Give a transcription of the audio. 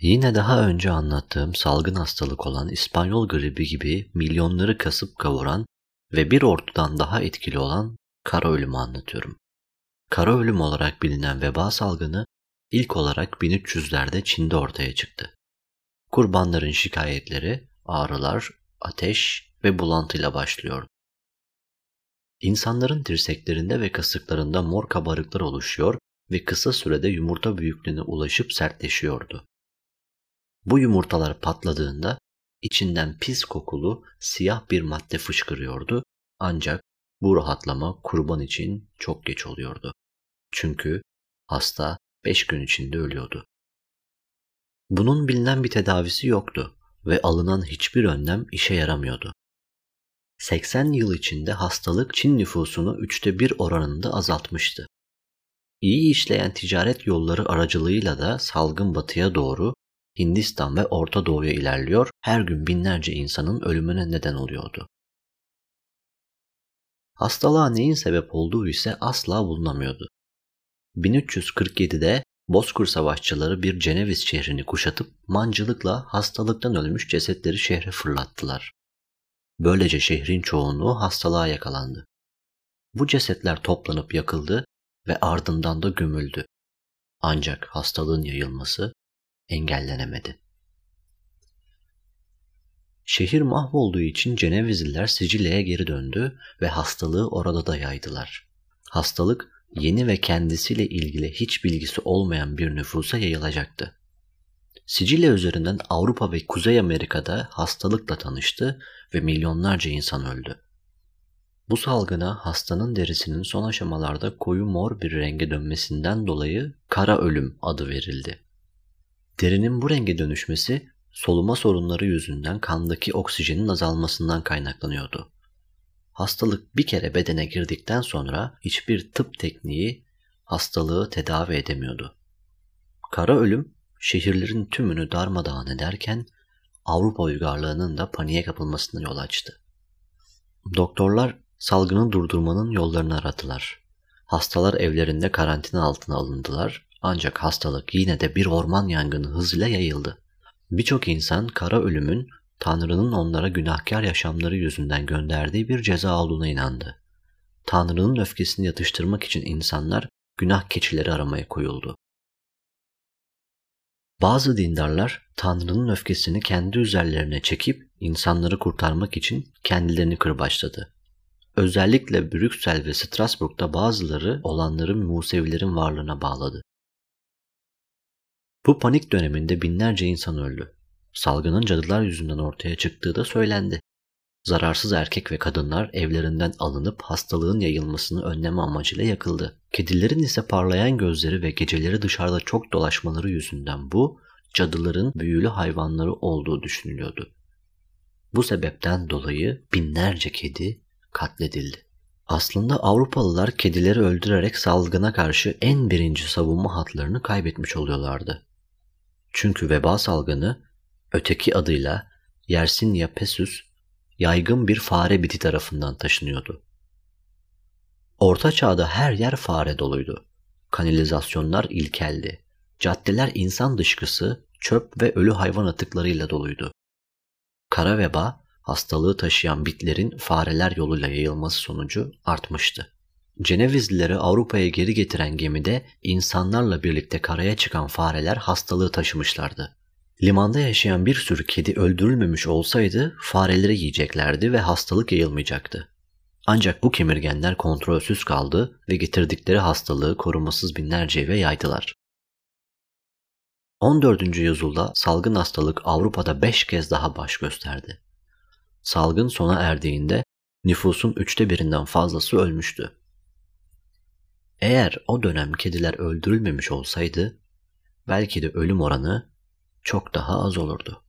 Yine daha önce anlattığım salgın hastalık olan İspanyol gribi gibi milyonları kasıp kavuran ve bir ordudan daha etkili olan kara ölümü anlatıyorum. Kara ölüm olarak bilinen veba salgını ilk olarak 1300'lerde Çin'de ortaya çıktı. Kurbanların şikayetleri ağrılar, ateş ve bulantıyla başlıyor. İnsanların dirseklerinde ve kasıklarında mor kabarıklar oluşuyor ve kısa sürede yumurta büyüklüğüne ulaşıp sertleşiyordu. Bu yumurtalar patladığında içinden pis kokulu siyah bir madde fışkırıyordu ancak bu rahatlama kurban için çok geç oluyordu. Çünkü hasta 5 gün içinde ölüyordu. Bunun bilinen bir tedavisi yoktu ve alınan hiçbir önlem işe yaramıyordu. 80 yıl içinde hastalık Çin nüfusunu üçte bir oranında azaltmıştı. İyi işleyen ticaret yolları aracılığıyla da salgın batıya doğru Hindistan ve Orta Doğu'ya ilerliyor, her gün binlerce insanın ölümüne neden oluyordu. Hastalığa neyin sebep olduğu ise asla bulunamıyordu. 1347'de Bozkır savaşçıları bir Ceneviz şehrini kuşatıp mancılıkla hastalıktan ölmüş cesetleri şehre fırlattılar. Böylece şehrin çoğunluğu hastalığa yakalandı. Bu cesetler toplanıp yakıldı ve ardından da gömüldü. Ancak hastalığın yayılması engellenemedi. Şehir mahvolduğu için Cenevizliler Sicilya'ya geri döndü ve hastalığı orada da yaydılar. Hastalık yeni ve kendisiyle ilgili hiç bilgisi olmayan bir nüfusa yayılacaktı. Sicilya üzerinden Avrupa ve Kuzey Amerika'da hastalıkla tanıştı ve milyonlarca insan öldü. Bu salgına hastanın derisinin son aşamalarda koyu mor bir renge dönmesinden dolayı kara ölüm adı verildi. Derinin bu renge dönüşmesi soluma sorunları yüzünden kandaki oksijenin azalmasından kaynaklanıyordu. Hastalık bir kere bedene girdikten sonra hiçbir tıp tekniği hastalığı tedavi edemiyordu. Kara ölüm şehirlerin tümünü darmadağın ederken Avrupa uygarlığının da paniğe kapılmasına yol açtı. Doktorlar salgını durdurmanın yollarını aradılar. Hastalar evlerinde karantina altına alındılar ancak hastalık yine de bir orman yangını hızıyla yayıldı. Birçok insan kara ölümün Tanrı'nın onlara günahkar yaşamları yüzünden gönderdiği bir ceza olduğuna inandı. Tanrı'nın öfkesini yatıştırmak için insanlar günah keçileri aramaya koyuldu. Bazı dindarlar Tanrı'nın öfkesini kendi üzerlerine çekip insanları kurtarmak için kendilerini kırbaçladı. Özellikle Brüksel ve Strasbourg'da bazıları olanları Musevilerin varlığına bağladı. Bu panik döneminde binlerce insan öldü. Salgının cadılar yüzünden ortaya çıktığı da söylendi. Zararsız erkek ve kadınlar evlerinden alınıp hastalığın yayılmasını önleme amacıyla yakıldı. Kedilerin ise parlayan gözleri ve geceleri dışarıda çok dolaşmaları yüzünden bu cadıların büyülü hayvanları olduğu düşünülüyordu. Bu sebepten dolayı binlerce kedi katledildi. Aslında Avrupalılar kedileri öldürerek salgına karşı en birinci savunma hatlarını kaybetmiş oluyorlardı. Çünkü veba salgını öteki adıyla Yersinia pessus yaygın bir fare biti tarafından taşınıyordu. Orta çağda her yer fare doluydu. Kanalizasyonlar ilkeldi. Caddeler insan dışkısı, çöp ve ölü hayvan atıklarıyla doluydu. Kara veba, hastalığı taşıyan bitlerin fareler yoluyla yayılması sonucu artmıştı. Cenevizlileri Avrupa'ya geri getiren gemide insanlarla birlikte karaya çıkan fareler hastalığı taşımışlardı. Limanda yaşayan bir sürü kedi öldürülmemiş olsaydı fareleri yiyeceklerdi ve hastalık yayılmayacaktı. Ancak bu kemirgenler kontrolsüz kaldı ve getirdikleri hastalığı korumasız binlerce eve yaydılar. 14. yüzyılda salgın hastalık Avrupa'da 5 kez daha baş gösterdi. Salgın sona erdiğinde nüfusun üçte birinden fazlası ölmüştü. Eğer o dönem kediler öldürülmemiş olsaydı belki de ölüm oranı çok daha az olurdu.